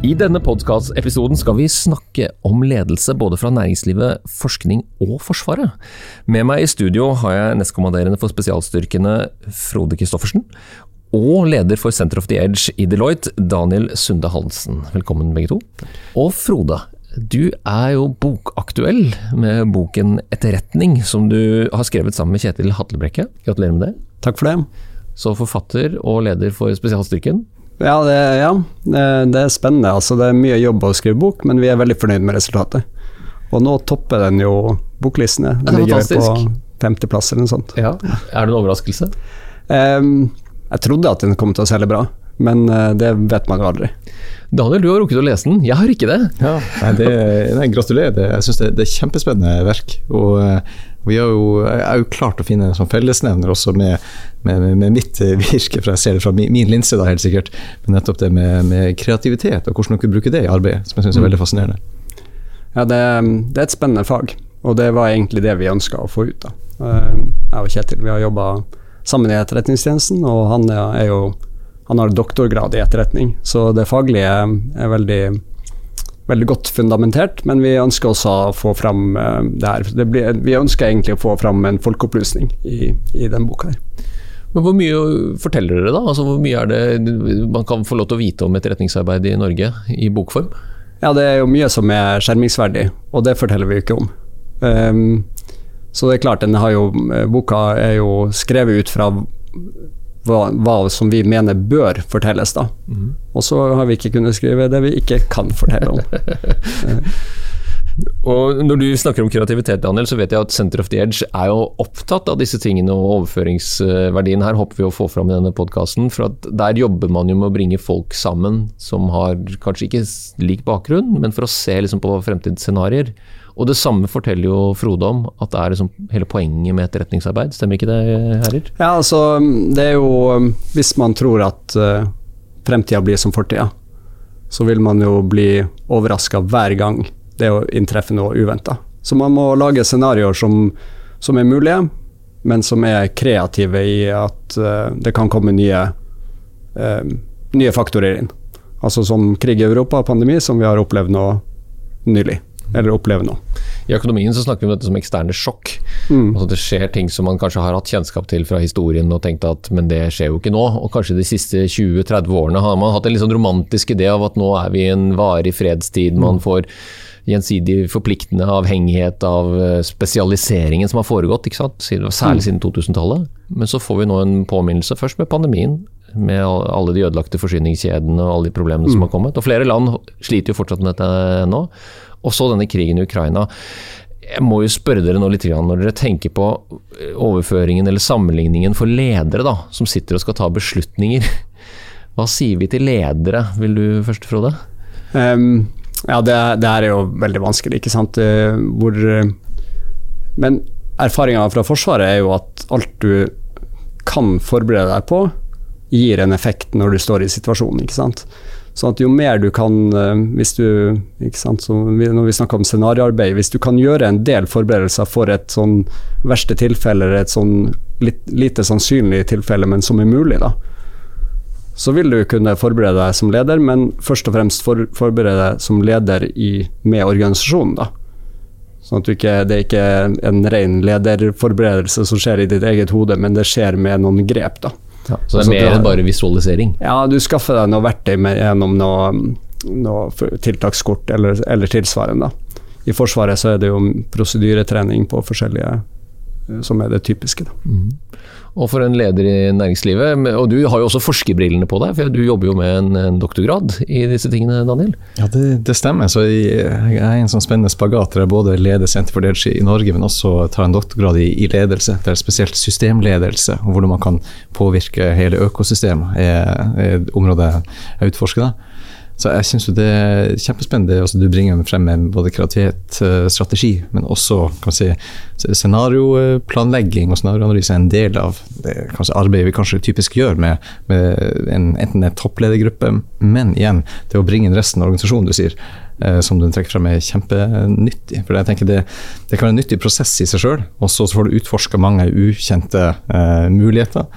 I denne podkast-episoden skal vi snakke om ledelse både fra næringslivet, forskning og Forsvaret. Med meg i studio har jeg nestkommanderende for spesialstyrkene Frode Christoffersen, og leder for Center of the Edge i Deloitte, Daniel Sunde Hansen. Velkommen begge to. Og Frode, du er jo bokaktuell med boken 'Etterretning', som du har skrevet sammen med Kjetil Hatlebrekke. Gratulerer med det. Takk for det. Så forfatter og leder for spesialstyrken. Ja, det, ja, det er spennende. Altså, det er mye jobb å skrive bok, men vi er veldig fornøyd med resultatet. Og nå topper den jo boklistene. Den det er ligger på femteplass eller noe sånt. Ja. Er det en overraskelse? Um, jeg trodde at den kom til å selge bra, men eh, det vet man jo aldri. Daniel, du har rukket å lese den. Jeg har ikke det. Ja, nei, det, nei, gratulerer. Det, jeg syns det, det er kjempespennende verk. Og eh, vi har jo, jeg har jo klart å finne en sånn fellesnevner også med, med, med, med mitt eh, virke, for jeg ser det fra min, min linse, da, helt sikkert. Men nettopp det med, med kreativitet, og hvordan dere bruker det i arbeidet, som jeg syns er veldig fascinerende. Ja, det, det er et spennende fag, og det var egentlig det vi ønska å få ut. da. Eh, Jeg og Kjetil vi har jobba sammen i Etterretningstjenesten, og han er jo han har doktorgrad i etterretning, så det faglige er veldig, veldig godt fundamentert. Men vi ønsker også å få fram eh, det her. Det blir, vi ønsker egentlig å få fram en folkeopplysning i, i den boka her. Men Hvor mye forteller dere da? Altså Hvor mye er det man kan få lov til å vite om etterretningsarbeid i Norge i bokform? Ja, det er jo mye som er skjermingsverdig, og det forteller vi jo ikke om. Um, så det er klart, den har jo, boka er jo skrevet ut fra hva, hva som vi mener bør fortelles, da. Og så har vi ikke kunnet skrive det vi ikke kan fortelle om. Og Når du snakker om kreativitet, Daniel, så vet jeg at Center of the Edge er jo opptatt av disse tingene, og overføringsverdien her håper vi å få fram i denne podkasten. For at der jobber man jo med å bringe folk sammen som har kanskje ikke lik bakgrunn, men for å se liksom på fremtidsscenarioer. Og det samme forteller jo Frode om, at det er liksom hele poenget med etterretningsarbeid. Stemmer ikke det, herrer? Ja, altså, det er jo Hvis man tror at uh, fremtida blir som fortida, så vil man jo bli overraska hver gang det å inntreffe noe uventa. Så man må lage scenarioer som, som er mulige, men som er kreative i at uh, det kan komme nye, uh, nye faktorer inn. Altså som krig i Europa, pandemi, som vi har opplevd nå nylig. Eller oppleve nå. I økonomien så snakker vi om dette som eksterne sjokk. Altså Det skjer ting som man kanskje har hatt kjennskap til fra historien og tenkt at men det skjer jo ikke nå. Og kanskje de siste 20-30 årene har man hatt en litt sånn romantisk idé av at nå er vi i en varig fredstid. Man får gjensidig forpliktende avhengighet av eh, spesialiseringen som har foregått? Særlig siden 2000-tallet. Men så får vi nå en påminnelse, først med pandemien, med alle de ødelagte forsyningskjedene og alle de problemene som har kommet. Og flere land sliter jo fortsatt med dette nå. Og så denne krigen i Ukraina. Jeg må jo spørre dere nå litt når dere tenker på eh, overføringen eller sammenligningen for ledere da, som sitter og skal ta beslutninger. Hva sier vi til ledere, vil du først, Frode? Um, ja, det, det her er jo veldig vanskelig, ikke sant. Eh, Hvor eh, Men erfaringa fra Forsvaret er jo at alt du kan forberede deg på, gir en effekt når du står i situasjonen, ikke sant. Sånn at jo mer du kan, eh, hvis du ikke sant, så Når vi snakker om scenarioarbeid, hvis du kan gjøre en del forberedelser for et sånn verste tilfelle, eller et sånn lite sannsynlig tilfelle, men som er mulig, da, så vil du kunne forberede deg som leder, men først og fremst for, forberede deg som leder i, med organisasjonen. da. Sånn at ikke, det er ikke en ren lederforberedelse som skjer i ditt eget hode, men det skjer med noen grep. da. Så det Altså, er mer enn bare visualisering? Ja, du skaffer deg noe verktøy med, gjennom noe, noe tiltakskort eller, eller tilsvarende. I Forsvaret så er det jo prosedyretrening på forskjellige eh, som er det typiske. da. Og for en leder i næringslivet, og du har jo også forskerbrillene på deg, for du jobber jo med en, en doktorgrad i disse tingene, Daniel? Ja, det, det stemmer. Så jeg, er en sånn spennende spagat der jeg både leder Senter for Ledelse i Norge, men også tar en doktorgrad i, i ledelse. Er spesielt systemledelse, og hvordan man kan påvirke hele økosystemet, er, er området jeg utforsker. Da. Så jeg syns det er kjempespennende det du bringer frem med både kreativitet, eh, strategi, men også kan si, scenarioplanlegging og scenarioanalyse er en del av det kanskje, arbeidet vi kanskje typisk gjør med, med en, enten en toppledergruppe, men igjen, det å bringe inn resten av organisasjonen, du sier, eh, som du trekker frem, er kjempenyttig. For jeg tenker det, det kan være en nyttig prosess i seg sjøl, og så får du utforska mange ukjente eh, muligheter.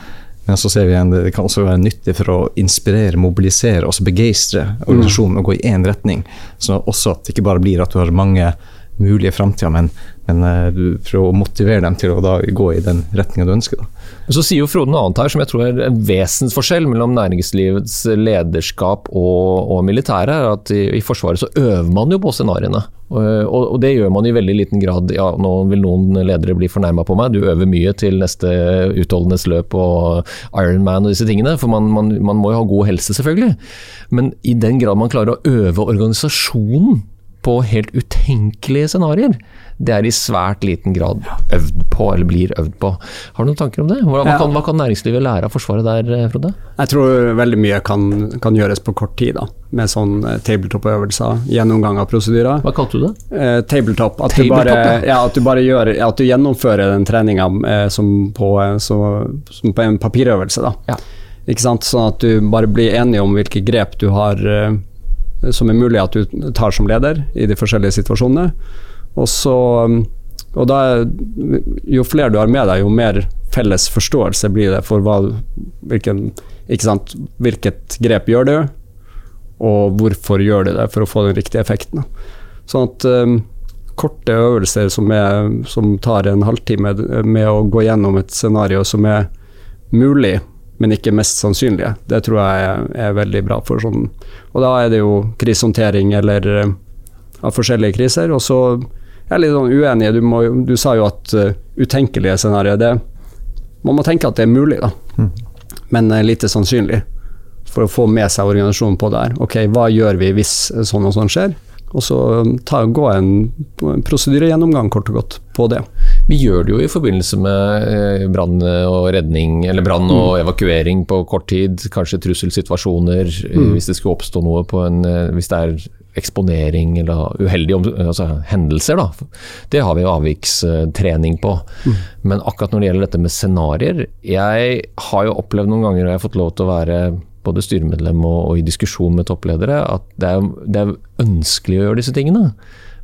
Men så ser vi igjen, det kan også være nyttig for å inspirere, mobilisere og begeistre organisasjonen og gå i én retning. Så også at det ikke bare blir at du har mange mulige framtida, men, men uh, du prøver å motivere dem til å da gå i den retninga du ønsker. Da. Så sier jo Frode noe annet her som jeg tror er en vesensforskjell mellom næringslivets lederskap og, og militæret. at i, i, Forsvaret så øver man jo på scenarioene. Og, og, det gjør man i veldig liten grad. Ja, nå vil noen ledere bli fornærma på meg, du øver mye til neste utholdenhetsløp og Ironman og disse tingene. For man, man, man må jo ha god helse, selvfølgelig. Men i den grad man klarer å øve organisasjonen på helt utenkelige scenarioer, det er i svært liten grad øvd på, eller blir øvd på. Har du noen tanker om det? Hva, hva, kan, hva kan, næringslivet lære av Forsvaret der, eh, Frode? Jeg tror veldig mye kan, kan gjøres på kort tid, da, med sånn eh, tabletop-øvelser, gjennomgang av prosedyrer. Hva kalte du det? Eh, tabletop. At, tabletop du bare, ja, at, du bare, gjør, at du gjennomfører den treninga eh, som, eh, som, på en papirøvelse. da. Ja. Ikke sant? Sånn at du bare blir enig om hvilke grep du har eh, som er mulig at du tar som leder i de forskjellige situasjonene. Og så og da, Jo flere du har med deg, jo mer felles forståelse blir det for hva, hvilken, hvilket grep gjør du, og hvorfor gjør du det for å få den riktige effekten. Sånn at um, korte øvelser som, er, som, tar en halvtime med å gå gjennom et scenario som er mulig men ikke mest sannsynlige. Det tror jeg er, er, veldig bra for sånn Og da er det jo krisehåndtering eller uh, av forskjellige kriser. Og så er jeg litt sånn uenig. Du, må, du sa jo at uh, utenkelige scenarioer Man må tenke at det er mulig, da. Mm. Men uh, lite sannsynlig. For å få med seg organisasjonen på det her. Ok, hva gjør vi hvis sånn og sånn skjer? Og så ta, gå en, en prosedyregjennomgang, kort og godt, på det. Vi gjør det jo i forbindelse med eh, brann og redning, eller brann og mm. evakuering på kort tid. Kanskje trusselsituasjoner, eh, mm. hvis det skulle oppstå noe på en eh, Hvis det er eksponering eller uheldige altså, hendelser, da. Det har vi jo avvikstrening på. Mm. Men akkurat når det gjelder dette med scenarioer Jeg har jo opplevd noen ganger, og jeg har fått lov til å være både styremedlem og, og, i diskusjon med toppledere, at det er, det er, ønskelig å gjøre disse tingene.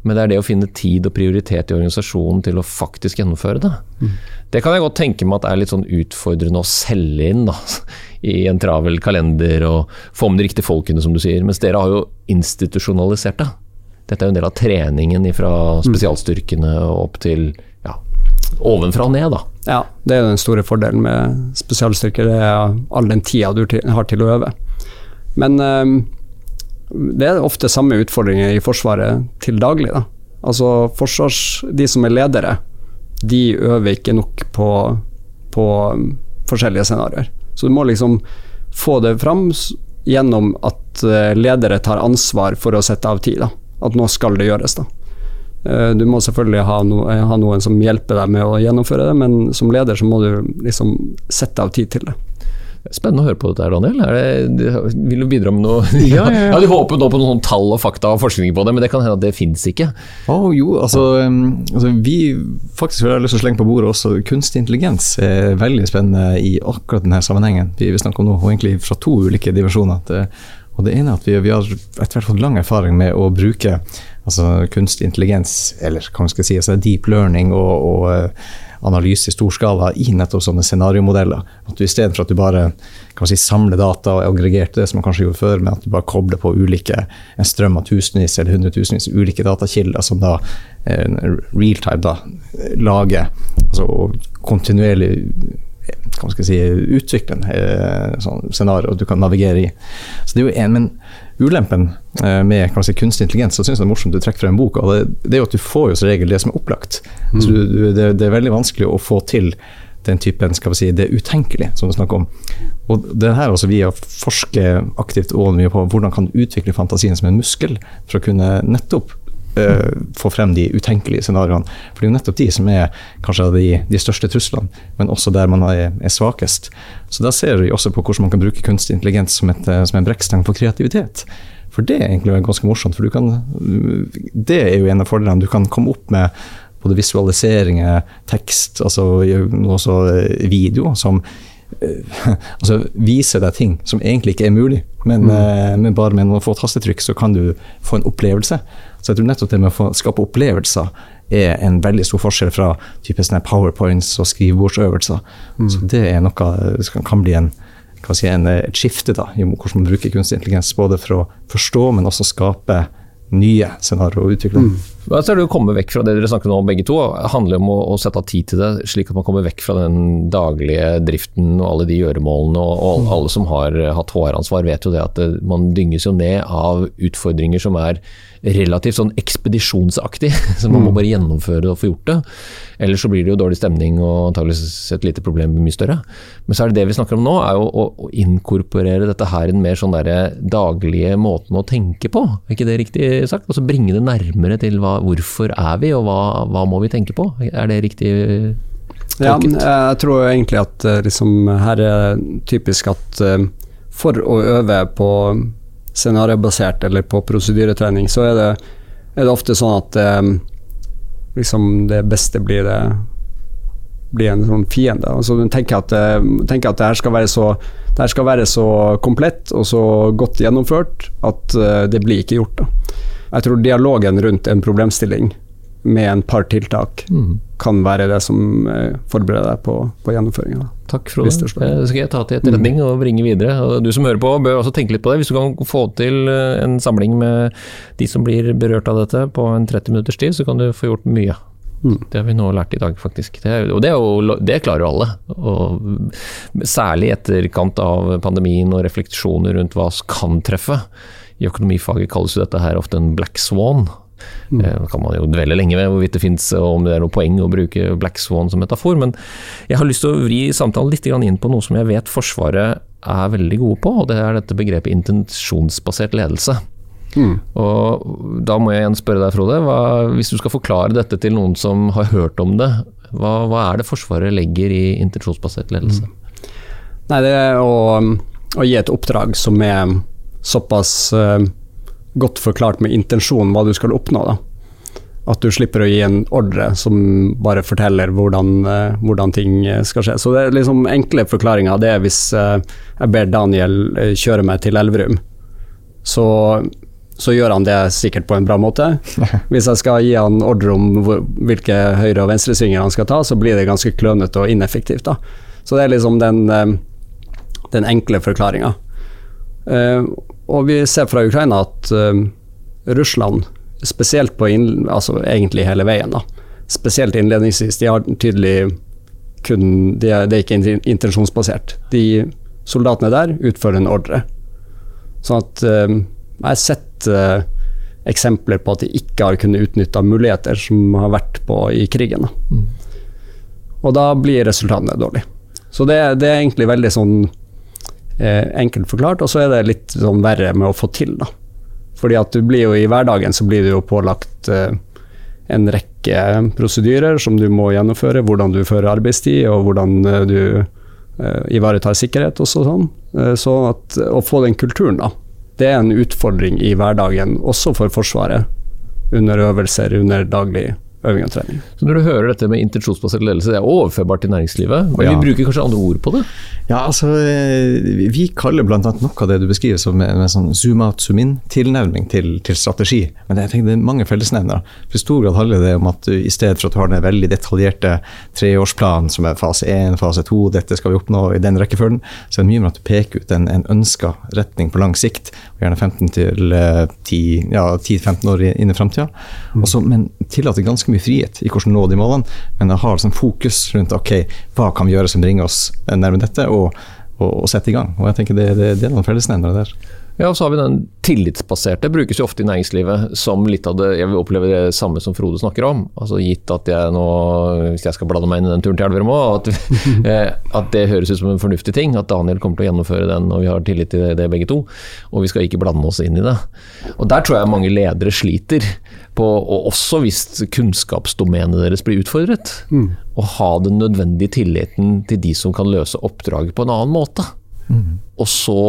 Men det er det å finne tid og prioritet i organisasjonen til å faktisk gjennomføre det. Mm. Det kan jeg godt tenke meg at er litt sånn utfordrende å selge inn da, i en travel kalender og få med de riktige folkene, som du sier. Mens dere har jo institusjonalisert det. Dette er jo en del av treningen fra spesialstyrkene og opp til ovenfra og ned, da. Ja, det er den store fordelen med spesialstyrker. Det er all den tida du har til å øve. Men um, det er ofte samme utfordringer i Forsvaret til daglig. Da. Altså forsvars, De som er ledere, de øver ikke nok på, på forskjellige scenarioer. Så du må liksom få det fram gjennom at eh, ledere tar ansvar for å sette av tid. Da. At nå skal det gjøres. da. Eh, du må selvfølgelig ha, no, ha, noen som hjelper deg med å gjennomføre det, men som leder så må du liksom sette av tid til det. Spennende å høre på dette, her, Daniel. Det, vil du bidra med noe? Ja, ja, ja. Du håper nå på noen tall og fakta og forskning på det, men det kan hende at det fins ikke? Oh, jo, altså, altså, Vi faktisk har lyst til å slenge på bordet også kunstig intelligens er veldig spennende i akkurat denne sammenhengen. Vi, vi snakker om noe, og egentlig fra to ulike dimensjoner. Det, og det ene er at vi, vi har etter hvert fått lang erfaring med å bruke altså kunstig intelligens, eller hva man skal si, altså deep learning og, og uh, analyse i stor skala i nettopp sånne scenariomodeller. At du Istedenfor at du bare kan man si, samler data og aggregerte det, som man kanskje gjorde før, men at du bare kobler på ulike, en strøm av tusenvis eller hundretusenvis ulike datakilder som da uh, realtime da, lager altså, kontinuerlig hva man skal si, utvikle en eh, sånn scenario du kan navigere i. Så det er jo en, men Ulempen eh, med si, kunstig intelligens så synes jeg det er morsomt du trekker frem boka, det, det er jo at du får jo som regel det som er opplagt. Mm. Du, du, det, det, er veldig vanskelig å få til den typen skal vi si, det utenkelige som du snakker om. Og det her også Vi har forsket aktivt og mye på hvordan kan du utvikle fantasien som en muskel for å kunne nettopp uh, få frem de utenkelige scenarioene. For det er jo nettopp de som er kanskje de, de største truslene, men også der man er, er, svakest. Så da ser vi også på hvordan man kan bruke kunstig intelligens som, et, som en brekkstang for kreativitet. For det er egentlig ganske morsomt. For du kan Det er jo en av fordelene. Du kan komme opp med både visualiseringer, tekst, altså også video, som altså viser deg ting som egentlig ikke er mulig. Men, mm. men bare med noen få tastetrykk så kan du få en opplevelse. Så jeg tror nettopp det med å skape opplevelser er en veldig stor forskjell fra type powerpoints og skrivebordsøvelser. Mm. Så det er noe som kan bli en, si, en, et skifte da, i hvordan man bruker kunstig intelligens. Både for å forstå, men også skape nye scenarioer og utvikle. Mm. Hva ser du å komme vekk fra det dere snakker om begge to? Det handler om å, å, sette av tid til det, slik at man kommer vekk fra den daglige driften og alle de gjøremålene. Og, og mm. alle som har hatt HR-ansvar vet jo det at det, man dynges jo ned av utfordringer som er relativt sånn ekspedisjonsaktig. Så man må mm. bare gjennomføre det og få gjort det. Ellers så blir det jo dårlig stemning og antakeligvis et lite problem mye større. Men så er det det vi snakker om nå, er jo å, å inkorporere dette her i den mer sånn der daglige måten å tenke på. Er ikke det riktig sagt? Altså bringe det nærmere til hva, hvorfor er vi, og hva, hva må vi tenke på? Er det riktig? Tolket? Ja, jeg tror egentlig at eh, liksom, her er typisk at eh, for å øve på scenariobasert eller på prosedyretrening, så er det, er det ofte sånn at um, liksom det beste blir det blir en sånn fiende. Altså, du tenker at, tenker at det her skal være så det her skal være så komplett og så godt gjennomført at det blir ikke gjort. Da. Jeg tror dialogen rundt en problemstilling med en par tiltak mm. kan være det som uh, forbereder deg på, på gjennomføringa. Takk, Frode. Det skal jeg ta til etterretning og bringe videre. Og du som hører på, bør også tenke litt på det. Hvis du kan få til eh, en samling med de som blir berørt av dette på en 30 minutters tid, så kan du få gjort mye. Mm. Det har vi nå lært i dag, faktisk. Det, og det, jo, det klarer jo alle. Og særlig i etterkant av pandemien og refleksjoner rundt hva som kan treffe. I økonomifaget kalles jo dette her ofte en black swan. Mm. Eh, kan man jo dvele lenge ved hvorvidt det fins om det er noe poeng å bruke Black Swan som metafor, men jeg har lyst til å vri samtalen litt inn på noe som jeg vet Forsvaret er veldig gode på, og det er dette begrepet intensjonsbasert ledelse. Mm. Og Da må jeg igjen spørre deg, Frode. Hva, hvis du skal forklare dette til noen som har hørt om det, hva, hva er det Forsvaret legger i intensjonsbasert ledelse? Mm. Nei, Det er å, å, gi et oppdrag som er såpass uh, godt forklart med intensjon hva du skal oppnå. da. At du slipper å gi en ordre som bare forteller hvordan, uh, hvordan ting skal skje. Så det er liksom enkle forklaringer. Det er hvis jeg ber Daniel kjøre meg til Elverum, så, så, gjør han det sikkert på en bra måte. Hvis jeg skal gi han ordre om hvor, hvilke høyre- og venstresvinger han skal ta, så blir det ganske klønete og ineffektivt. da. Så det er liksom den, den enkle forklaringa. Uh, og vi ser fra Ukraina at uh, Russland, spesielt på altså egentlig hele veien, da, spesielt innledningsvis, de har tydelig kun Det er, det er ikke intensjonsbasert. De soldatene der utfører en ordre. Sånn at uh, jeg har sett uh, eksempler på at de ikke har kunnet utnytta muligheter som har vært på i krigen. Da. Mm. Og da blir resultatene dårlige. Så det, det, er egentlig veldig sånn enkelt forklart. Og så er det litt sånn verre med å få til, da. Fordi at du blir jo i hverdagen så blir du jo pålagt eh, en rekke prosedyrer som du må gjennomføre. Hvordan du fører arbeidstid, og hvordan eh, du eh, ivaretar sikkerhet og sånn. Eh, så at å få den kulturen, da. Det er en utfordring i hverdagen, også for Forsvaret. Under øvelser, under daglig øving og trening. Så Når du hører dette med intensjonsbasert ledelse, det er overførbart til næringslivet, men ja. vi bruker kanskje andre ord på det? Ja, altså eh, Vi kaller bl.a. noe av det du beskriver som en, en sånn zoom out, zoom in-tilnærming til, til, strategi. Men jeg tenker det er mange fellesnevnere. For I stor grad handler det om at du, i stedet for at du har den veldig detaljerte treårsplanen som er fase 1, fase 2, dette skal vi oppnå i den rekkefølgen, så er det mye med at du peker ut en, en ønska retning på lang sikt, gjerne 15 til 10-15 ja, år inn i framtida. Mm. Men tillater ganske mye frihet i hvordan nå de målene, men jeg har sånn fokus rundt ok, hva kan vi gjøre som bringer oss nærme dette. og, og, og sette i gang. Og jeg tenker Det, det, det er noen fellesnevnere der. Ja, og så har vi den tillitsbaserte. Brukes jo ofte i næringslivet som litt av det Jeg vil oppleve det samme som Frode snakker om. Altså Gitt at jeg nå, hvis jeg skal blande meg inn i den turen til Elverum òg, at, eh, at, det høres ut som en fornuftig ting. At Daniel kommer til å gjennomføre den, og vi har tillit til det, det begge to. Og vi skal ikke blande oss inn i det. Og der tror jeg mange ledere sliter. På, og også hvis kunnskapsdomenet deres blir utfordret. Mm. Å ha den nødvendige tilliten til de som kan løse oppdraget på en annen måte. Mm. Og så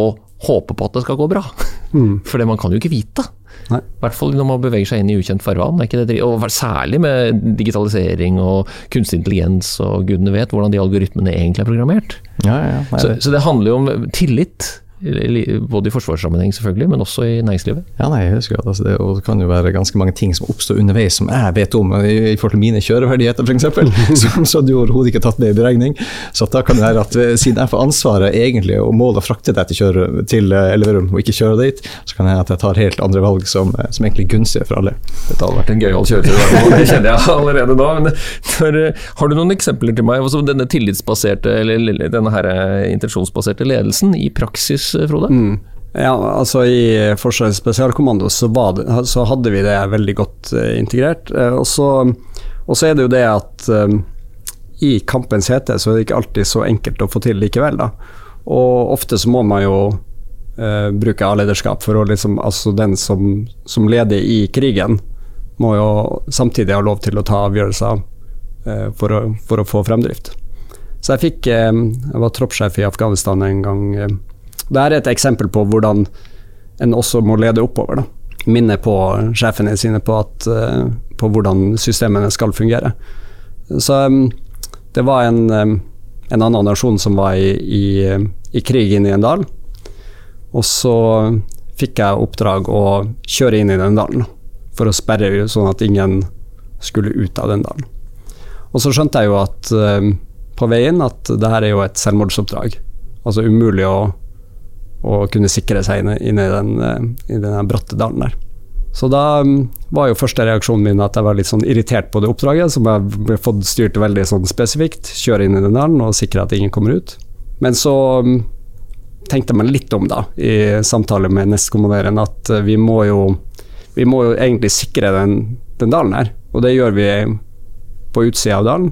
håpe på at det skal gå bra. For det man kan jo ikke vite. I hvert fall når man beveger seg inn i ukjent farvann. er ikke det, og særlig med digitalisering og kunstig intelligens og gudene vet hvordan de algoritmene egentlig er programmert. Ja, ja, ja. Nei, Så, det- så det handler jo om tillit, li- både i forsvarssammenheng selvfølgelig, men også i næringslivet. Ja, nei, jeg husker at altså, det, og det kan jo være ganske mange ting som oppstår underveis som jeg vet om, i, i forhold til mine kjøreferdigheter f.eks., som, som du overhodet ikke har tatt med i beregning. Så at da kan det være at eh, siden jeg får ansvaret egentlig og målet å frakte deg til, kjøre, til eh, Elverum og ikke kjøre dit, så kan det hende at jeg tar helt andre valg som, eh, som egentlig gunstige for alle. Dette hadde vært en gøyal kjøretur, det kjenner jeg allerede nå. Men for, har du noen eksempler til meg? Altså denne tillitsbaserte, eller eller denne her intensjonsbaserte ledelsen i praksis, eh, Frode? Ja, altså I Forsvarets spesialkommando så, det, så hadde vi det veldig godt uh, integrert. Uh, og, så, er det jo det at uh, i kampens hete så er det ikke alltid så enkelt å få til likevel. da. Og ofte så må man jo eh, bruke A-lederskap for å liksom Altså den som, som leder i krigen, må jo samtidig ha lov til å ta avgjørelser eh, for, å, for å få fremdrift. Så jeg fikk eh, Jeg var troppssjef i Afghanistan en gang. Eh, det er et eksempel på hvordan en også må lede oppover. da. Minne på sjefene sine på, at, eh, på hvordan systemene skal fungere. Så um, det var en, um, en annen nasjon som var i, i, i krig inne i en dal. Og så fikk jeg oppdrag å kjøre inn i den dalen for å sperre sånn at ingen skulle ut av den dalen. Og så skjønte jeg jo at på veien at det her er jo et selvmordsoppdrag. Altså umulig å, å kunne sikre seg inne, inne i den, eh, i den bratte dalen der. Så da um, var jo første reaksjonen min at jeg var litt sånn irritert på det oppdraget, som jeg ble fått styrt veldig sånn spesifikt. Kjøre inn i den dalen og sikre at ingen kommer ut. Men så um, tenkte jeg meg litt om da, i samtale med nestkommanderende, at eh, vi må jo vi må jo egentlig sikre den, den dalen her, og det gjør vi på utsida av dalen.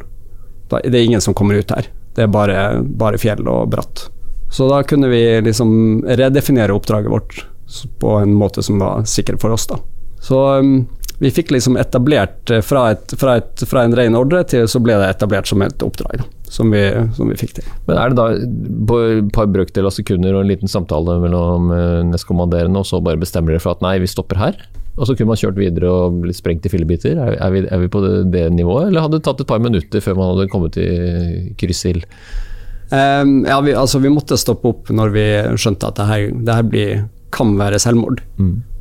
Da, det er ingen som kommer ut her. Det er bare, bare fjell og bratt. Så da kunne vi liksom redefinere oppdraget vårt på en måte som var sikker for oss, da. Så um, vi fikk liksom etablert eh, fra, et, fra, et, fra en ren ordre til så ble det etablert som et oppdrag, da. Som vi, som vi fikk til. Men er det da på et par brøkdeler av sekunder og en liten samtale mellom eh, nestkommanderende, og så bare bestemmer dere for at nei, vi stopper her? Og så kunne man kjørt videre og blitt sprengt i fillebiter? Er, er, vi, er vi på det, det nivået, eller hadde det tatt et par minutter før man hadde kommet til kryssild? Um, ja, vi, altså, vi måtte stoppe opp når vi skjønte at det her, det her blir, kan være selvmord.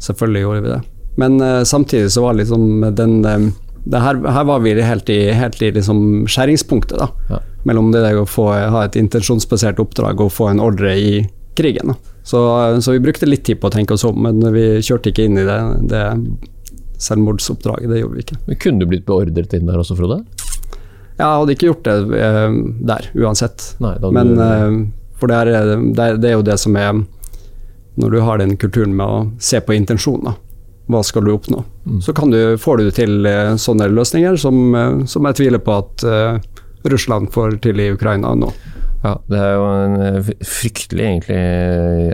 Selvfølgelig gjorde vi det. Men uh, samtidig så var liksom den um, det her, her var vi helt i, helt i liksom skjæringspunktet, da. Ja. Mellom det der å få, ha et intensjonsbasert oppdrag og få en ordre i krigen. Så, så vi brukte litt tid på å tenke oss om, men vi kjørte ikke inn i det, det selvmordsoppdraget. Det gjorde vi ikke. Men Kunne du blitt beordret inn der også, Frode? Jeg hadde ikke gjort det eh, der, uansett. Nei, Men du- eh, for det er, det, er, det er jo det som er Når du har den kulturen med å se på intensjonen. Hva skal du oppnå? Mm. Så kan du, får du til eh, sånne løsninger som, eh, som jeg tviler på at eh, Russland får til i Ukraina nå. Ja, Det er jo en eh, fryktelig egentlig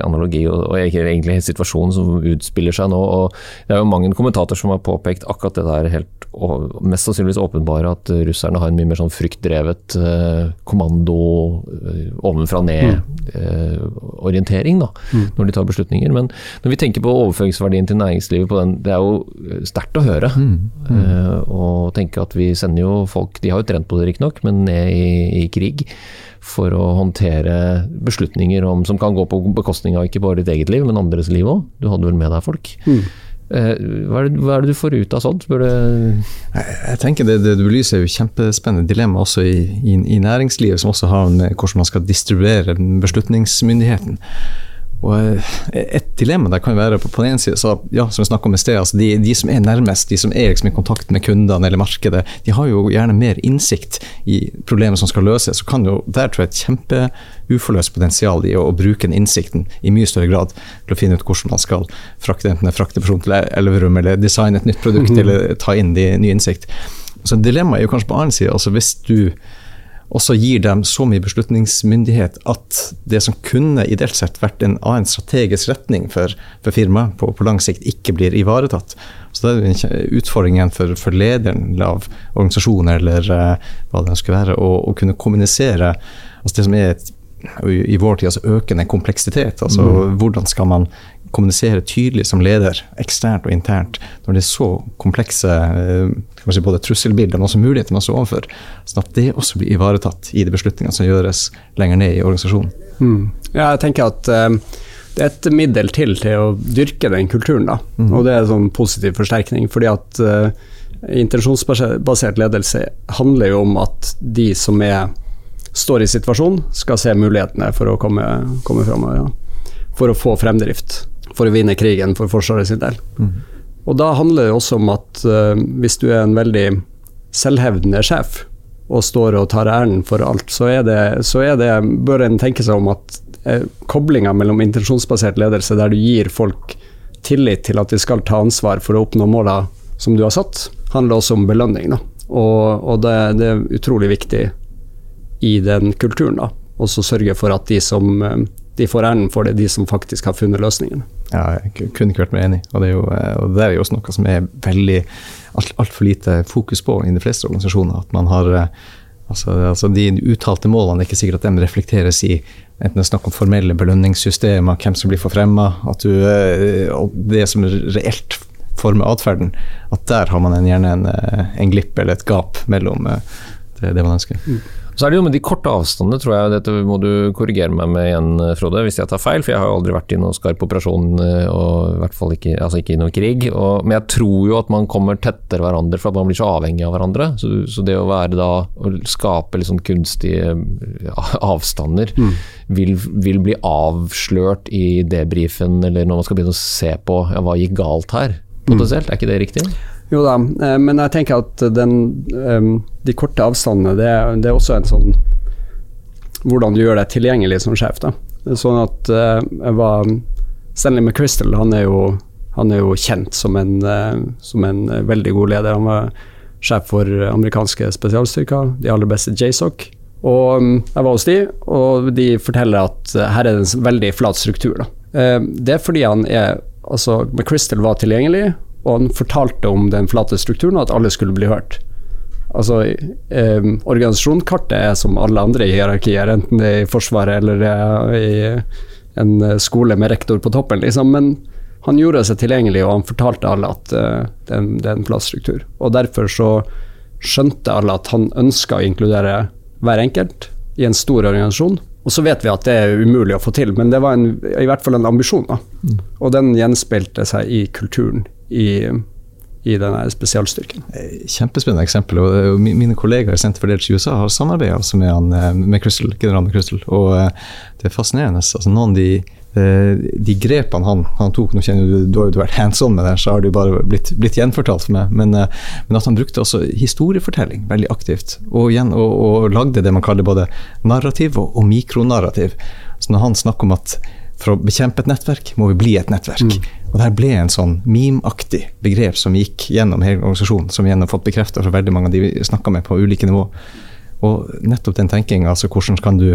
analogi og, og egentlig situasjon som utspiller seg nå. og Det er jo mange kommentatorer som har påpekt akkurat det der helt mest sannsynligvis åpenbare at russerne har en mye mer sånn fryktdrevet eh, kommando, eh, ovenfra ned-orientering da, når de tar beslutninger. Men når vi tenker på overføringsverdien til næringslivet, på den, det er jo eh, sterkt å høre. Eh, og tenke at vi sender jo folk, de har jo trent på det riktignok, men ned i, i krig for å håndtere beslutninger om, som kan gå på bekostning av ikke bare ditt eget liv, men andres liv òg. Du hadde vel med deg folk. Mm. hva, er det, hva er det du får ut av sånt? Bør det Jeg tenker det, det du belyser er jo kjempespennende dilemma også i, i, i næringslivet, som også har med hvordan man skal distribuere beslutningsmyndigheten. Og eh, Et dilemma der kan jo være på, på den ene siden, så, ja, som vi snakket om i sted, altså de, de som er nærmest, de som er liksom i kontakt med kundene eller markedet, de har jo gjerne mer innsikt i problemet som skal løses. Så kan jo der tror jeg et kjempeuforløst potensial i å, å bruke den innsikten i mye større grad til å finne ut hvordan man skal frakte enten frakte frakteperson til Elverum, eller designe et nytt produkt, eller ta inn de nye innsikt. Så dilemmaet er jo kanskje på annen side, altså hvis du også gir dem så mye beslutningsmyndighet at det som kunne ideelt sett vært en annen strategisk retning for, for firmaet på, på lang sikt, ikke blir ivaretatt. Så det er utfordringen for, for lederen av organisasjoner eller uh, hva det skulle være, å, å kunne kommunisere altså det som er et, i vår tid altså økende kompleksitet. altså Hvordan skal man kommunisere tydelig som leder, eksternt og internt, når det er så komplekse eh, si, både trusselbilder, men også muligheter man står overfor, sånn at det også blir ivaretatt i de beslutningene som gjøres lenger ned i organisasjonen. Mm. Ja, jeg tenker at uh, det er et middel til til å dyrke den kulturen, da. Mm. Og det er en sånn positiv forsterkning. fordi at uh, intensjonsbasert ledelse handler jo om at de som er, står i situasjonen, skal se mulighetene for å komme, komme framover. Ja. For å få fremdrift. For å vinne krigen for Forsvaret sin del. Mm. Og da handler det også om at uh, hvis du er en veldig selvhevdende sjef, og står og tar æren for alt, så, er det, så er det, bør en tenke seg om at eh, koblinga mellom intensjonsbasert ledelse, der du gir folk tillit til at de skal ta ansvar for å oppnå måla som du har satt, handler også om belønning. Da. Og, og det, det, er utrolig viktig i den kulturen. da, Og så sørge for at de som eh, de får æren for det, de som faktisk har funnet løsningen. Ja, jeg kunne ikke vært mer enig. Og det er jo, eh, og det er jo også noe som er veldig altfor alt lite fokus på i de fleste organisasjoner. At man har eh, altså, altså De uttalte målene er ikke sikkert at de reflekteres i enten det er snakk om formelle belønningssystemer, hvem som blir forfremma, og det som reelt former atferden, at der har man en, gjerne en, en, glipp eller et gap mellom det, det man ønsker. Mm. Så er det jo med de korte avstandene, tror jeg. Dette må du korrigere meg med igjen, Frode, hvis jeg tar feil. For jeg har jo aldri vært i noen skarp operasjon, eh, og i hvert fall ikke, altså ikke i noen krig. Og, men jeg tror jo at man kommer tettere hverandre for at man blir så avhengig av hverandre. Så, så det å være da Å skape litt sånn kunstige avstander mm. vil, vil, bli avslørt i debrifen, eller når man skal begynne å se på ja, hva gikk galt her, potensielt. Mm. Er ikke det riktig? Jo da, eh, men jeg tenker at den, de korte avstandene, det, det, er også en sånn Hvordan du gjør deg tilgjengelig som sjef. da. Sånn at eh, jeg var Stanley McChrystal han er jo, han er jo kjent som en, eh, som en veldig god leder. Han var sjef for amerikanske spesialstyrker, de aller beste JSOC. Og mm, jeg var hos de, og de forteller at her er det en veldig flat struktur. Da. Det er fordi han er Altså, McChrystal var tilgjengelig, og han fortalte om den flate strukturen, og at alle skulle bli hørt. Altså, eh, Organisasjonskartet er som alle andre hierarkier, enten det er i Forsvaret eller er i en skole med rektor på toppen, liksom. Men han gjorde seg tilgjengelig, og han fortalte alle at eh, det, er en, det en plassstruktur. Og derfor så skjønte alle at han ønska å inkludere hver enkelt i en stor organisasjon. Og så vet vi at det er umulig å få til, men det var en, i hvert fall en ambisjon. Da. Mm. Og den gjenspeilte seg i kulturen i, i denne spesialstyrken. Eh, kjempespennende eksempel. og Mine kollegaer i Senter for ledelse i USA har samarbeidet altså med, han, eh, med Crystal, general Crystal, og eh, det er fascinerende. Altså, noen de, de grepene han, han, tok Nå kjenner du, du har jo vært hands on med det, så har det bare blitt, blitt gjenfortalt for meg. Men, men, at han brukte også historiefortelling veldig aktivt, og, igjen, og, og lagde det man kaller både narrativ og, og mikronarrativ. Så når han snakker om at for å bekjempe et nettverk, må vi bli et nettverk. Mm. Og det her ble en sånn meme-aktig begrep som gikk gjennom hele organisasjonen, som vi har fått bekrefta fra veldig mange av de vi snakka med på ulike nivå. Og nettopp den tenkinga, altså hvordan kan du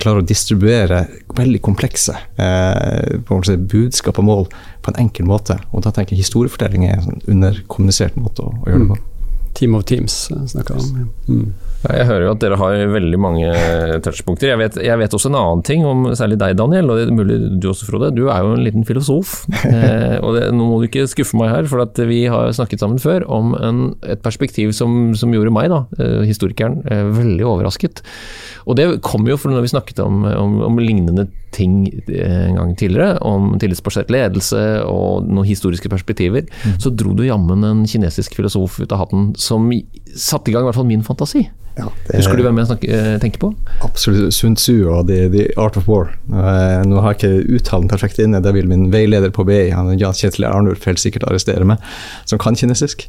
klare å distribuere veldig komplekse eh, budskap og mål på en enkel måte. Og da tenker jeg historiefortelling er en sånn underkommunisert måte å, å gjøre det på. Mm. Team of Teams eh, snakker vi om. Mm. Jeg hører jo at dere har veldig mange touchpunkter. Jeg vet, jeg vet, også en annen ting om særlig deg, Daniel, og det er mulig du også, Frode. Du er jo en liten filosof. eh, og det, Nå må du ikke skuffe meg her, for vi har snakket sammen før om en, et perspektiv som, som, gjorde meg, da, eh, historikeren, eh, veldig overrasket. Og det kom jo fra når vi snakket om, om, om lignende ting eh, en gang tidligere, om tillitsbasert ledelse og noen historiske perspektiver, mm. så dro du jammen en kinesisk filosof ut av hatten som satte i gang i hvert fall min fantasi. Ja, det, Husker du hvem jeg snakker, eh, tenker på? Absolutt. Sun Tzu og The, The Art of War. Uh, nå har jeg ikke uttalen perfekt inne, det vil min veileder på BI, Jan Kjetil Arnulf, helt sikkert arrestere meg, som kan kinesisk.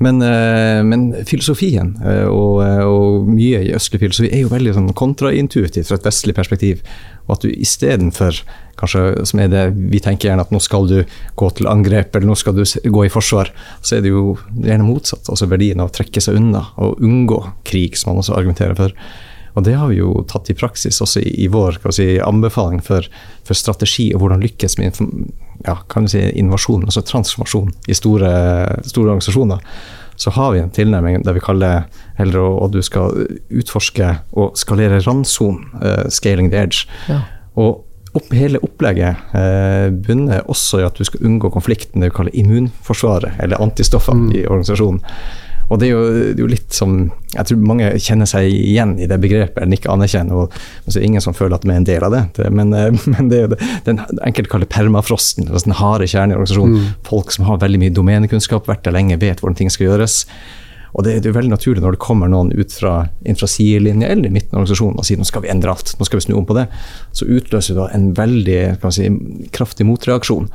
Men, uh, men filosofien uh, og, og, mye i østlig filosofi er jo veldig sånn kontraintuitivt fra et vestlig perspektiv. Og at du istedenfor kanskje som er det vi tenker gjerne at nå skal du gå til angrep, eller nå skal du gå i forsvar, så er det jo gjerne motsatt. Altså verdien av å trekke seg unna og unngå krig, som man også argumenterer for. Og det har vi jo tatt i praksis også i, i vår si, anbefaling for, for, strategi og hvordan lykkes med ja, kan vi si, innovasjon, altså transformasjon i store, store organisasjoner så har vi en tilnærming der vi kaller heller at du skal utforske og skalere randsonen, uh, scaling the edge. Ja. Og opp, hele opplegget eh, bunner også i at du skal unngå konflikten det vi kaller immunforsvaret, eller antistoffene i organisasjonen. Og det er, jo, det er jo litt som Jeg tror mange kjenner seg igjen i det begrepet, eller ikke anerkjenner. og så er det ingen som føler at vi er en del av det. det men, eh, men det er jo det, den enkelte kaller permafrosten, altså den harde kjernen i organisasjonen. Folk som har veldig mye domenekunnskap, vært der lenge, vet hvordan ting skal gjøres. Og det, det er jo veldig naturlig når det kommer noen ut fra inn fra sidelinje eller i midten av organisasjonen og sier nå skal vi endre alt, nå skal vi snu om på det, så utløser det en veldig kan si, kraftig motreaksjon.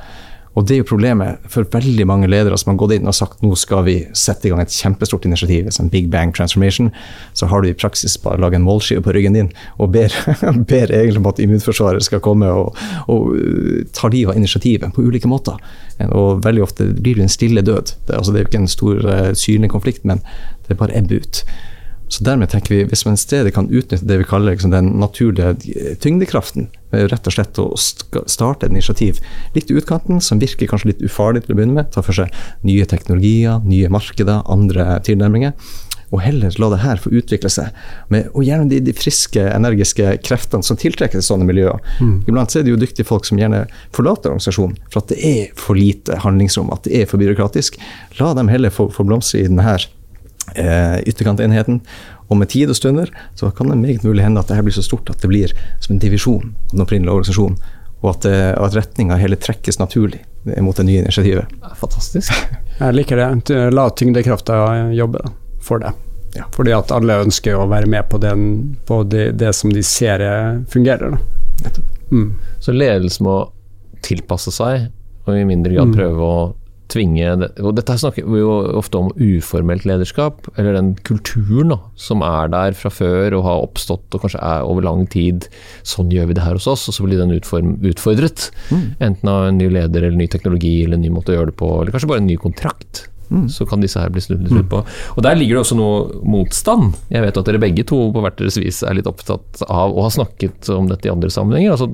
Og det er jo problemet for veldig mange ledere som har gått inn og sagt nå skal vi sette i gang et kjempestort initiativ, som Big Bang Transformation. Så har du i praksis bare laget en målskive på ryggen din og ber, ber egentlig om at immunforsvaret skal komme og, og uh, ta livet av initiativet på ulike måter. Og veldig ofte blir det en stille død. Det, altså, det er jo ikke en stor uh, synlig konflikt, men det bare ebber ut. Så dermed tenker vi, Hvis man i stedet kan utnytte det vi kaller liksom, den naturlige tyngdekraften, rett og slett å starte et initiativ litt i utkanten, som virker kanskje litt ufarlig til å begynne med, ta for seg nye teknologier, nye markeder, andre tilnærminger, og heller la det her få utvikle seg. Med, og gjerne de, de, friske, energiske kreftene som tiltrekker seg sånne miljøer. Mm. Iblant er det jo dyktige folk som gjerne forlater organisasjonen for at det er for lite handlingsrom, at det er for byråkratisk. La dem heller få, få blomstre i denne eh, ytterkantenheten. Og med tid og stunder så kan det meget mulig hende at det her blir så stort at det blir som en divisjon av den opprinnelige organisasjonen. Og at, eh, at retninga hele trekkes naturlig mot det nye initiativet. Fantastisk. Jeg liker det. La tyngdekrafta jobbe for det. Ja. Fordi at alle ønsker å være med på, den, på det, det, som de ser fungerer. Mm. Så ledelse må tilpasse seg, og i mindre grad mm. prøve å tvinge og Dette snakker vi jo ofte om uformelt lederskap, eller den kulturen da, som er der fra før og har oppstått og kanskje er over lang tid. Sånn gjør vi det her hos oss, og så blir den utform, utfordret. Mm. Enten av en ny leder eller ny teknologi eller en ny måte å gjøre det på, eller kanskje bare en ny kontrakt. Mm. Så kan disse her bli snudd litt mm. på. Og Der ligger det også noe motstand. Jeg vet at dere begge to på hvert deres vis er litt opptatt av og har snakket om dette i andre sammenhenger. Altså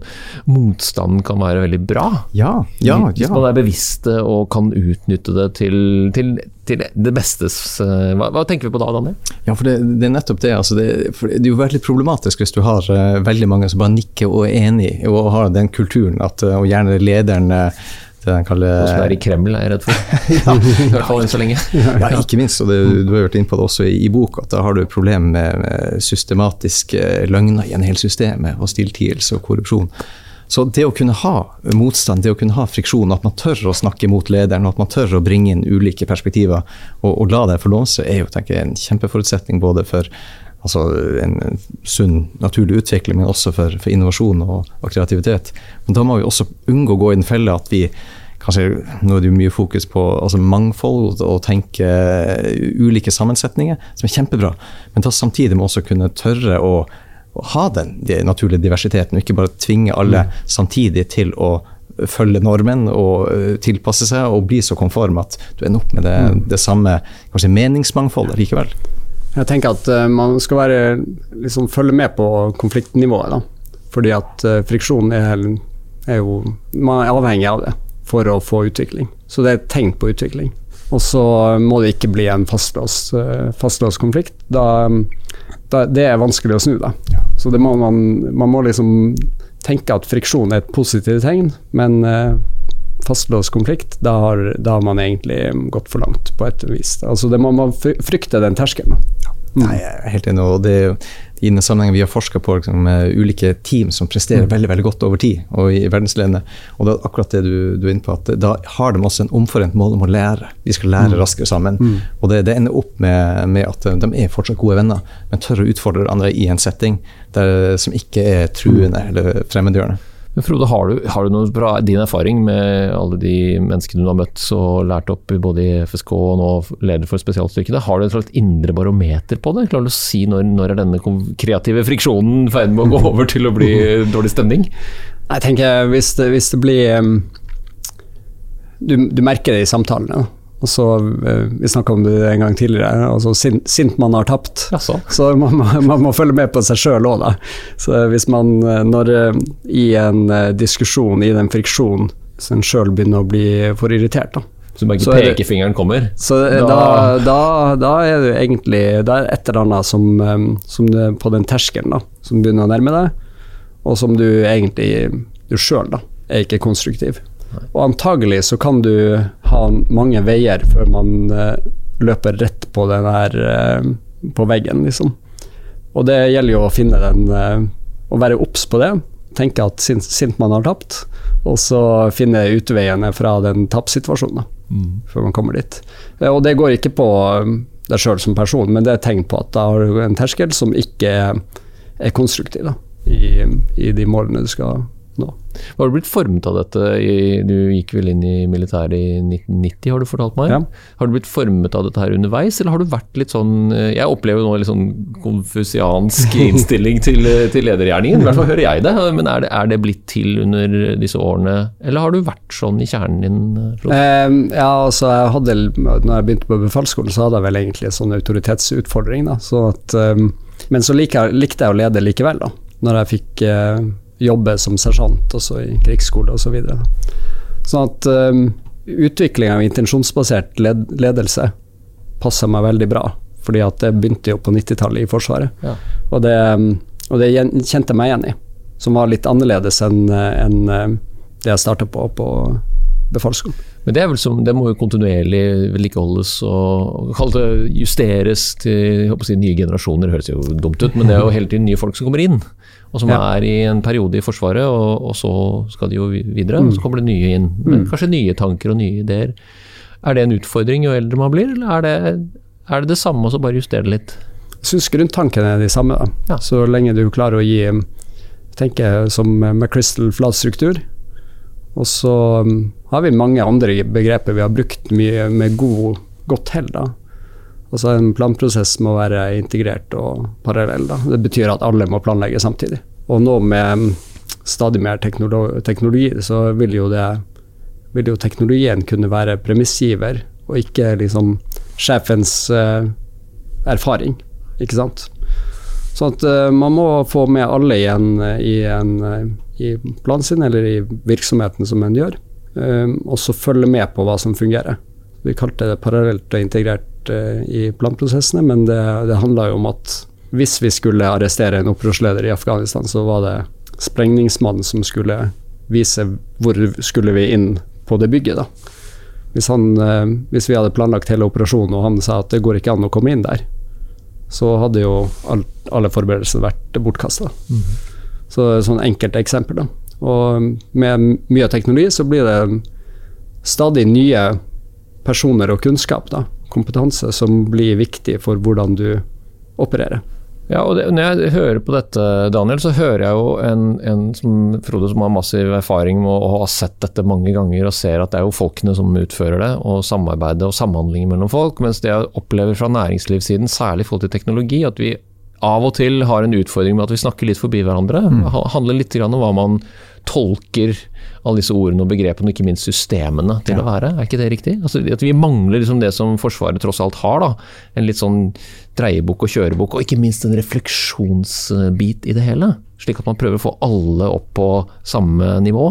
Motstanden kan være veldig bra. Ja, ja, ja. Hvis man er bevisste og kan utnytte det til, til, til det bestes eh, hva, hva, tenker vi på da, Daniel? Ja, for det, det er nettopp det. Altså det, det, er jo veldig problematisk hvis du har uh, veldig mange som bare nikker og er enig og har den kulturen, at, uh, og gjerne lederen uh, det han kaller Som er i Kreml, er jeg redd for. ja, I hvert fall enn så lenge. ja, ikke minst. og det, Du har vært inne på det også i, i bok, at da har du problem med, med systematiske løgner i en hel system, og stilltielse og korrupsjon. Så det å kunne ha motstand, det å kunne ha friksjon, at man tør å snakke mot lederen, at man tør å bringe inn ulike perspektiver og, og la det få låse, er jo tenker jeg, en kjempeforutsetning både for altså en sunn, naturlig utvikling, men også for, for innovasjon og, og, kreativitet. Men da må vi også unngå å gå i den fella at vi kanskje, Nå er det jo mye fokus på altså mangfold og tenke ulike sammensetninger, som er kjempebra. Men da samtidig må vi også kunne tørre å, å ha den, den naturlige diversiteten, og ikke bare tvinge alle mm. samtidig til å følge normen og tilpasse seg og bli så konform at du ender opp med det, mm. det samme kanskje meningsmangfoldet likevel. Jeg tenker at uh, man skal være, liksom, følge med på konfliktnivået. Da. Fordi at uh, friksjon er, er, jo Man er avhengig av det for å få utvikling. Så det er et tegn på utvikling. Og så må det ikke bli en fastlåst, fastlåst konflikt. Da, da, det er vanskelig å snu, da. Så må man, man, må liksom tenke at friksjon er et positivt tegn, men fastlåst konflikt, da har, da har, man egentlig gått for langt, på et vis. Altså det må man frykte den terskelen. Mm. Nei, jeg er helt enig. og det er i den sammenhengen Vi har forska på liksom, ulike team som presterer mm. veldig veldig godt over tid og i verdensledende. Og det er akkurat det du, du, er inne på, at da har de også en omforent mål om å lære. De skal lære mm. raskere sammen. Mm. Og det, det, ender opp med, med, at de er fortsatt gode venner, men tør å utfordre andre i en setting der, som ikke er truende eller fremmedgjørende. Men Frode, har du, har du noe bra, din erfaring med alle de menneskene du har møtt og lært opp både i FSK og nå leder for spesialstyrkene, har du et slags indre barometer på det? Klarer du å si når, når er denne kreative friksjonen i ferd med å gå over til å bli dårlig stemning? Jeg tenker hvis det, hvis det blir um, du, du, merker det i samtalene. Altså, vi snakka om det en gang tidligere. altså Sint, sint man har tapt. Jaså. Så man, man, man, må følge med på seg sjøl òg, da. Så hvis man, eh, når i en diskusjon, i den friksjonen, så en sjøl begynner å bli for irritert, da. Så bare ikke pekefingeren kommer? Så da, da, da, er det egentlig Det er et eller annet som, som på den terskelen, da, som begynner å nærme deg, og som du egentlig du sjøl er ikke konstruktiv. Og antagelig så kan du ha mange veier før man eh, løper rett på den her eh, på veggen, liksom. Og det gjelder jo å finne den eh, Å være obs på det. Tenke at sint, sint man har tapt, og så finne utveiene fra den tapssituasjonen. Mm. Før man kommer dit. Og det går ikke på deg sjøl som person, men det er tegn på at da har du en terskel som ikke er konstruktiv da, i, i de målene du skal nå. Har du blitt formet av dette? Du gikk vel inn i militæret i 1990, har du fortalt meg. Ja. Har du blitt formet av dette her underveis, eller har du vært litt sånn eh, Jeg opplever nå litt sånn konfusiansk innstilling til, til ledergjerningen. I hvert fall hører jeg det. Men er det, er det, blitt til under disse årene, eller har du vært sånn i kjernen din? Um, ja, altså jeg hadde, når jeg begynte på befalsskolen, så hadde jeg vel egentlig en sånn autoritetsutfordring. da, så at, um, Men så likte jeg, likte jeg å lede likevel, da. Når jeg fikk jobbe som sersjant også i krigsskole osv. Så videre. sånn at um, utvikling av intensjonsbasert led ledelse passer meg veldig bra, fordi at det begynte jo på 90-tallet i Forsvaret. Ja. Og, det, og, det, kjente jeg meg igjen i, som var litt annerledes enn en det jeg starta på på befalsskolen. Men det, som, det må jo kontinuerlig vedlikeholdes og, og justeres til si, nye generasjoner. Høres jo dumt ut, men det er jo hele tiden nye folk som kommer inn og som ja. er i en periode i Forsvaret, og, og, så skal de jo videre. og Så mm. kommer det nye inn. Men mm. kanskje nye tanker og nye ideer. Er det en utfordring jo eldre man blir, eller er det er det, det samme, og så bare justere det litt? Jeg syns grunntankene er de samme, ja. så lenge du klarer å gi tenke som med crystal flat struktur. Og så har vi mange andre begreper vi har brukt mye med god, godt hell. da. Altså En planprosess må være integrert og parallell. Da. Det betyr at alle må planlegge samtidig. Og nå med stadig mer teknologi, teknologi så vil jo, det, vil jo teknologien kunne være premissgiver, og ikke liksom sjefens uh, erfaring. Ikke sant? Sånn at uh, man må få med alle igjen i, en, i planen sin, eller i virksomheten som en gjør, og så følge med på hva som fungerer. Vi kalte det parallelt og integrert Eh, i planprosessene, men det, det handla jo om at hvis vi skulle arrestere en opprørsleder i Afghanistan, så var det sprengningsmannen som skulle vise hvor skulle vi inn på det bygget. da. Hvis, han, eh, hvis vi hadde planlagt hele operasjonen og han sa at det går ikke an å komme inn der, så hadde jo all, alle forberedelser vært bortkasta. Mm. Så er et sånn enkelt eksempel. da. Og med mye teknologi så blir det stadig nye personer og kunnskap. da kompetanse som blir viktig for hvordan du opererer. Ja, og det, Når jeg hører på dette, Daniel, så hører jeg jo en, en som Frode som har massiv erfaring med å ha sett dette mange ganger og ser at det er jo folkene som utfører det, og samarbeidet og samhandlingen mellom folk. Mens det jeg opplever fra næringslivssiden, særlig i forhold til teknologi, at vi av og til har en utfordring med at vi snakker litt forbi hverandre. Mm. Handler litt om hva man tolker alle disse ordene og begrepene, og ikke minst systemene, til ja. å være. Er ikke det riktig? Altså, at vi mangler liksom det som Forsvaret tross alt har. da, En litt sånn dreiebok og kjørebok, og ikke minst en refleksjonsbit i det hele. Slik at man prøver å få alle opp på samme nivå,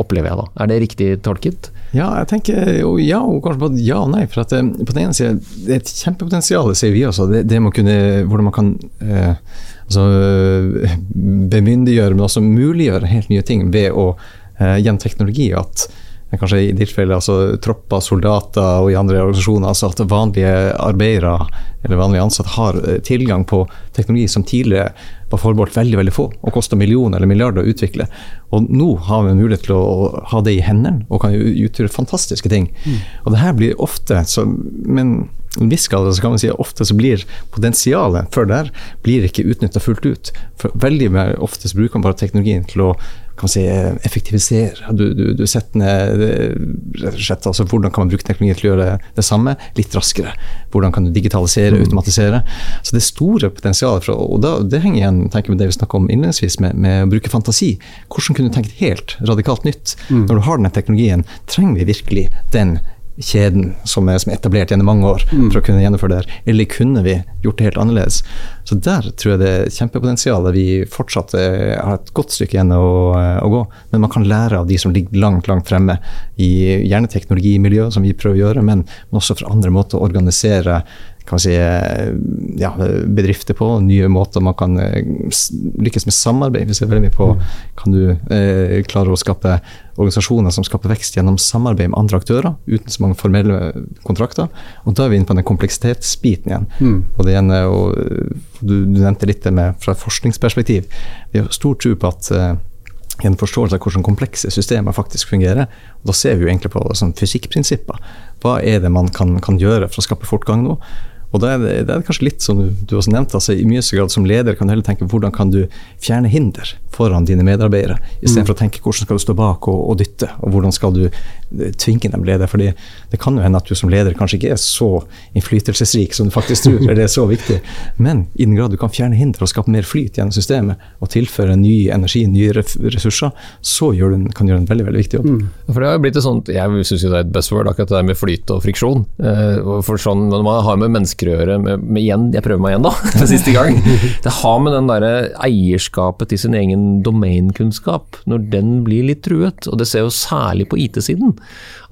opplever jeg da. Er det riktig tolket? Ja, jeg tenker ja, og kanskje både ja og nei. For at, eh, på den ene siden, det er et kjempepotensial, sier vi også. Det, det med å kunne, hvordan man kan eh, altså, bemyndiggjøre, men også muliggjøre helt nye ting ved å eh, gjennom teknologi. at kanskje i tilfelle altså, tropper, soldater og i andre organisasjoner, altså at vanlige arbeidere eller vanlige ansatte har eh, tilgang på teknologi som tidligere var forbeholdt veldig veldig få og kosta millioner eller milliarder å utvikle. Og nå har vi mulighet til å ha det i hendene og kan utgjøre fantastiske ting. Mm. Og det her blir ofte, så, men en viss grad så kan man si at ofte så blir potensialet for der blir ikke utnytta fullt ut. For veldig ofte så bruker man bare teknologien til å kan si, effektivisere. Du, du, du setter ned rett og slett, altså Hvordan kan man bruke teknologi til å gjøre det samme litt raskere? Hvordan kan du digitalisere, mm. automatisere? Så det er store potensialet. For, og da, Det henger igjen tenker med det vi snakka om innledningsvis, med, med, å bruke fantasi. Hvordan kunne du tenkt helt radikalt nytt? Mm. Når du har denne teknologien, trenger vi virkelig den kjeden som er, som er, etablert gjennom mange år mm. for å kunne gjennomføre det her, eller kunne vi gjort det helt annerledes? Så der tror jeg det er kjempepotensial. Vi fortsatt er, har et godt stykke igjen å, å, gå, men man kan lære av de som ligger langt, langt fremme i gjerne teknologimiljøet, som vi prøver å gjøre, men, men også fra andre måter å organisere kan si, eh, ja, bedrifter på, nye måter man kan eh, lykkes med samarbeid. Vi ser veldig mye på kan du eh, klare å skape organisasjoner som skaper vekst gjennom samarbeid med andre aktører, uten så mange formelle kontrakter. Og da er vi inne på den kompleksitetsbiten igjen. Og det eh, og, eh, du, du nevnte litt det med fra et forskningsperspektiv. Vi har stor tro på at eh, en forståelse av hvordan komplekse systemer faktisk fungerer. Og da ser vi jo egentlig på sånn fysikkprinsipper. Hva er det man kan, kan gjøre for å skape fortgang nå? Og da er det, det er kanskje litt som du, også nevnte, altså i mye grad som leder kan du heller tenke hvordan kan du fjerne hinder foran dine medarbeidere, istedenfor for å tenke hvordan skal du stå bak og, og dytte, og hvordan skal du tvinge dem leder. fordi det kan jo hende at du som leder kanskje ikke er så innflytelsesrik som du faktisk tror, eller det er så viktig, men i den grad du kan fjerne hinder og skape mer flyt gjennom systemet, og tilføre ny energi, nye ressurser, så gjør du kan du gjøre en veldig veldig viktig jobb. For det har blitt et sånt, Jeg syns det er et buzzword, akkurat det der med flyt og friksjon. Eh, for sånn, Når man har med mennesker å gjøre, med, med igjen, jeg prøver meg igjen da, for siste gang Det har med den derre eierskapet til sin egen domainkunnskap, når den blir litt truet. Og det ser jo særlig på IT-siden.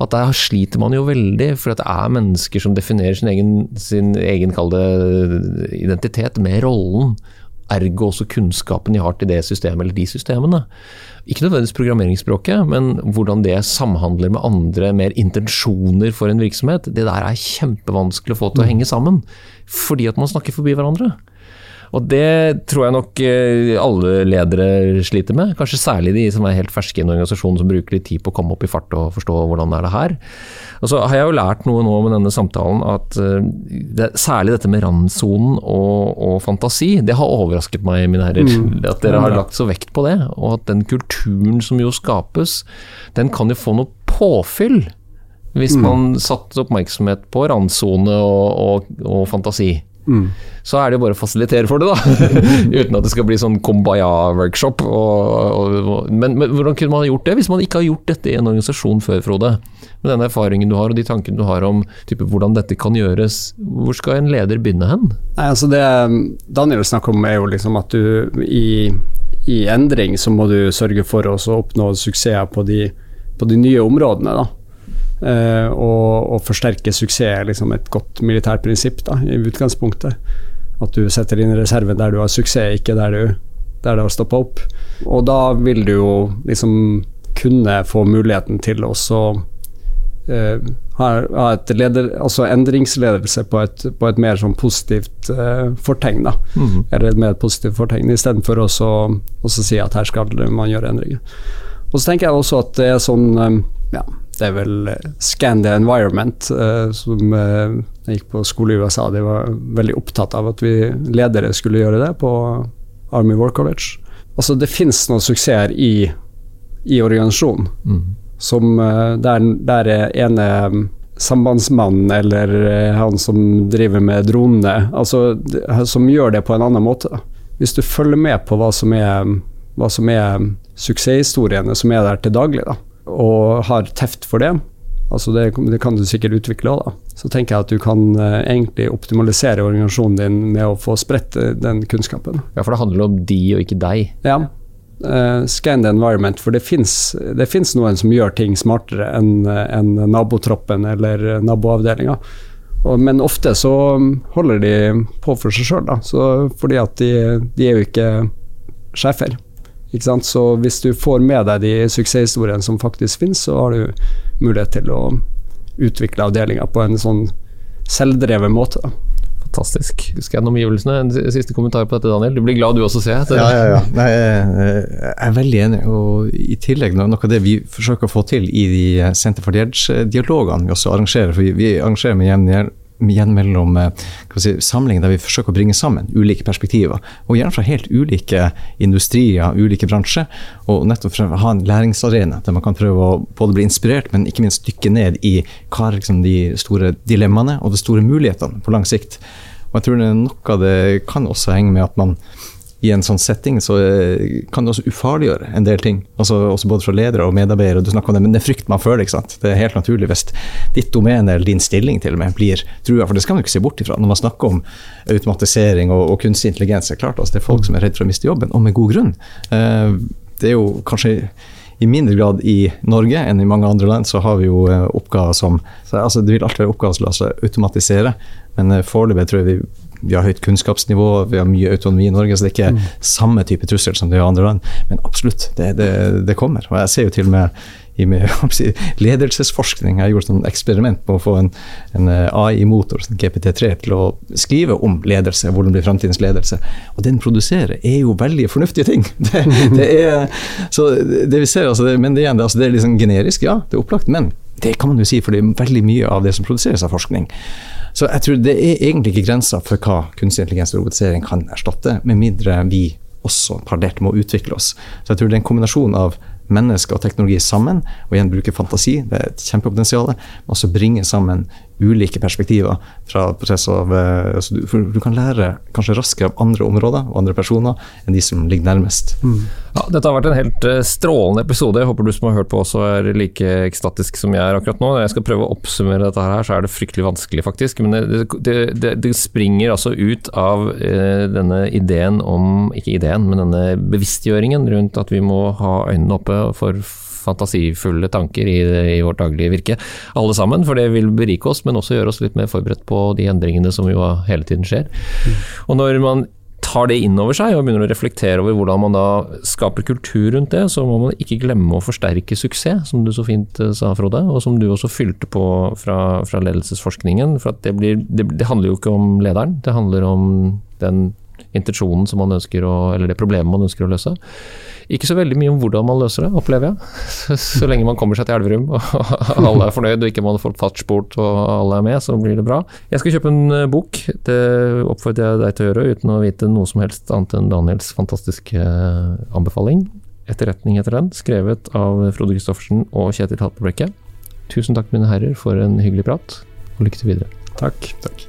At der sliter man jo veldig, for at det er mennesker som definerer sin egen, sin egen kall identitet med rollen ergo også kunnskapen de har til det systemet eller de systemene. Ikke nødvendigvis programmeringsspråket, men hvordan det samhandler med andre, mer intensjoner for en virksomhet. Det der er kjempevanskelig å få til å henge sammen, fordi at man snakker forbi hverandre. Og det tror jeg nok eh, alle ledere sliter med, kanskje særlig de som er helt ferske i en organisasjon som bruker litt tid på å komme opp i fart og forstå hvordan er det her. Og så har jeg jo lært noe nå med denne samtalen, at eh, det, særlig dette med randsonen og, og fantasi, det har overrasket meg, mine herrer. At dere har lagt så vekt på det, og at den kulturen som jo skapes, den kan jo få noe påfyll. Hvis man satte oppmerksomhet på randsone og, og, og fantasi. Så er det jo bare å fasilitere for det, da. Uten at det skal bli sånn kumbaya-workshop. Men, men hvordan kunne man ha gjort det, hvis man ikke har gjort dette i en organisasjon før, Frode? Med den erfaringen du har og de tankene du har om type, hvordan dette kan gjøres, hvor skal en leder begynne hen? Nei, altså det Daniel snakker om er jo liksom at du i, i endring så må du sørge for å oppnå suksesser på de, på de nye områdene. da. Eh, og, og forsterke suksess liksom et godt militært prinsipp da, i utgangspunktet. At du setter inn reserven der du har suksess, ikke der, du, der det har stoppa opp. Og da vil du jo liksom kunne få muligheten til også eh, ha, ha et leder, altså endringsledelse på et, på et mer sånn positivt eh, fortegn. Da. Eller et mer positivt fortegn, istedenfor å si at her skal man gjøre endringer. Og så tenker jeg også at det er sånn eh, ja, det er vel Scandia Scan the Environment, eh, som eh, jeg gikk på skole i USA. De var veldig opptatt av at vi ledere skulle gjøre det på Army War College. Altså, det finnes noen suksesser i, i organisasjonen som eh, der, der er ene mm, sambandsmannen eller eh, han som driver med dronene, altså, som gjør det på en annen måte. Hvis du følger med på hva som er, hva som er suksesshistoriene som er der til daglig, da, og har teft for det, altså det, det kan du sikkert utvikle òg, da. Så tenker jeg at du kan eh, egentlig optimalisere organisasjonen din med å få spredt eh, den kunnskapen. Ja, for det handler om de og ikke deg. Ja. Uh, scan the environment, for det fins noen som gjør ting smartere enn en nabotroppen eller naboavdelinga. Men ofte så holder de på for seg sjøl, fordi at de, de er jo ikke sjefer. Ikke sant? Så hvis du får med deg de suksesshistoriene som faktisk finnes, så har du mulighet til å utvikle avdelinga på en sånn selvdreven måte. Fantastisk. Husker jeg omgivelsene? En siste kommentar på dette, Daniel. Du blir glad du også, ser jeg. Ja, ja, ja. Nei, jeg jeg er veldig enig. Og i tillegg no- noe av det vi forsøker å få til i de Senter for the Edge-dialogene vi også arrangerer, for vi, vi arrangerer med jevn igjen mellom eh, si, samling der vi forsøker å bringe sammen ulike perspektiver. Og gjerne fra helt ulike industrier, ulike bransjer. Og nettopp for å ha en læringsarena der man kan prøve å både bli inspirert, men ikke minst dykke ned i hva er liksom de store dilemmaene og de store mulighetene på lang sikt. Og jeg tror noe av det kan også henge med at man i en sånn setting så eh, kan det også ufarliggjøre en del ting. Altså, også både fra ledere og medarbeidere. du snakker om det, Men det er frykt man føler. ikke sant? Det er helt naturlig hvis ditt domene eller din stilling til og med blir trua. For det skal man jo ikke se bort ifra når man snakker om automatisering og, og kunstig intelligens. Det er klart altså, det er folk som er redd for å miste jobben, og med god grunn. Eh, det er jo kanskje i mindre grad i Norge enn i mange andre land, så har vi jo eh, oppgaver som så, altså, Det vil alltid være oppgaver som lar seg automatisere, men foreløpig tror jeg vi, vi har høyt kunnskapsnivå, vi har mye autonomi i Norge, så det er ikke mm. samme type trussel som det er i andre land. Men absolutt, det, det, det kommer. Og jeg ser jo til og med i med, ledelsesforskning. Jeg har gjort et eksperiment på å få en, en eh, AI-motor, GPT3, til å skrive om ledelse, hvordan blir framtidens ledelse. Og den produserer er jo veldig fornuftige ting. Det, det er, så det vi ser, altså, det, men det, igjen, altså, det er liksom generisk, ja, det er opplagt, men det kan man jo si, for det er veldig mye av det som produseres av forskning. Så jeg tror det er egentlig ikke grenser for hva kunstig intelligens og robotisering kan erstatte, med mindre vi også parallelt må utvikle oss. Så jeg tror det er en kombinasjon av mennesker og teknologi sammen, og igjen bruke fantasi, det er et kjempepotensial. Men også bringe sammen ulike perspektiver fra prosess av eh, altså du, du, kan lære kanskje raskere av andre områder og andre personer enn de som ligger nærmest. Mm. Ja, dette har vært en helt eh, strålende episode. Jeg håper du som har hørt på også er like ekstatisk som jeg er akkurat nå. Når jeg skal prøve å oppsummere dette her, så er det fryktelig vanskelig, faktisk. Men det, det, det, det springer altså ut av eh, denne ideen om Ikke ideen, men denne bevisstgjøringen rundt at vi må ha øynene oppe for fantasifulle tanker i, i, vårt daglige virke, alle sammen. For det vil berike oss, men også gjøre oss litt mer forberedt på de endringene som jo hele tiden skjer. Og når man tar det inn over seg og begynner å reflektere over hvordan man da skaper kultur rundt det, så må man ikke glemme å forsterke suksess, som du så fint eh, sa, Frode, og som du også fylte på fra, fra ledelsesforskningen. For det, blir, det, det, handler jo ikke om lederen, det handler om den intensjonen som man ønsker å, eller det problemet man ønsker å løse. Ikke så veldig mye om hvordan man løser det, opplever jeg. Så, så lenge man kommer seg til Elverum og alle er fornøyd og ikke man får fartsbort og alle er med, så blir det bra. Jeg skal kjøpe en eh, bok, det oppfordrer jeg deg til å gjøre uten å vite noe som helst annet enn Daniels fantastiske eh, anbefaling. Etterretning etter den, skrevet av Frode Christoffersen og Kjetil Haltbrekke. Tusen takk, mine herrer, for en hyggelig prat, og lykke til videre. Takk. takk.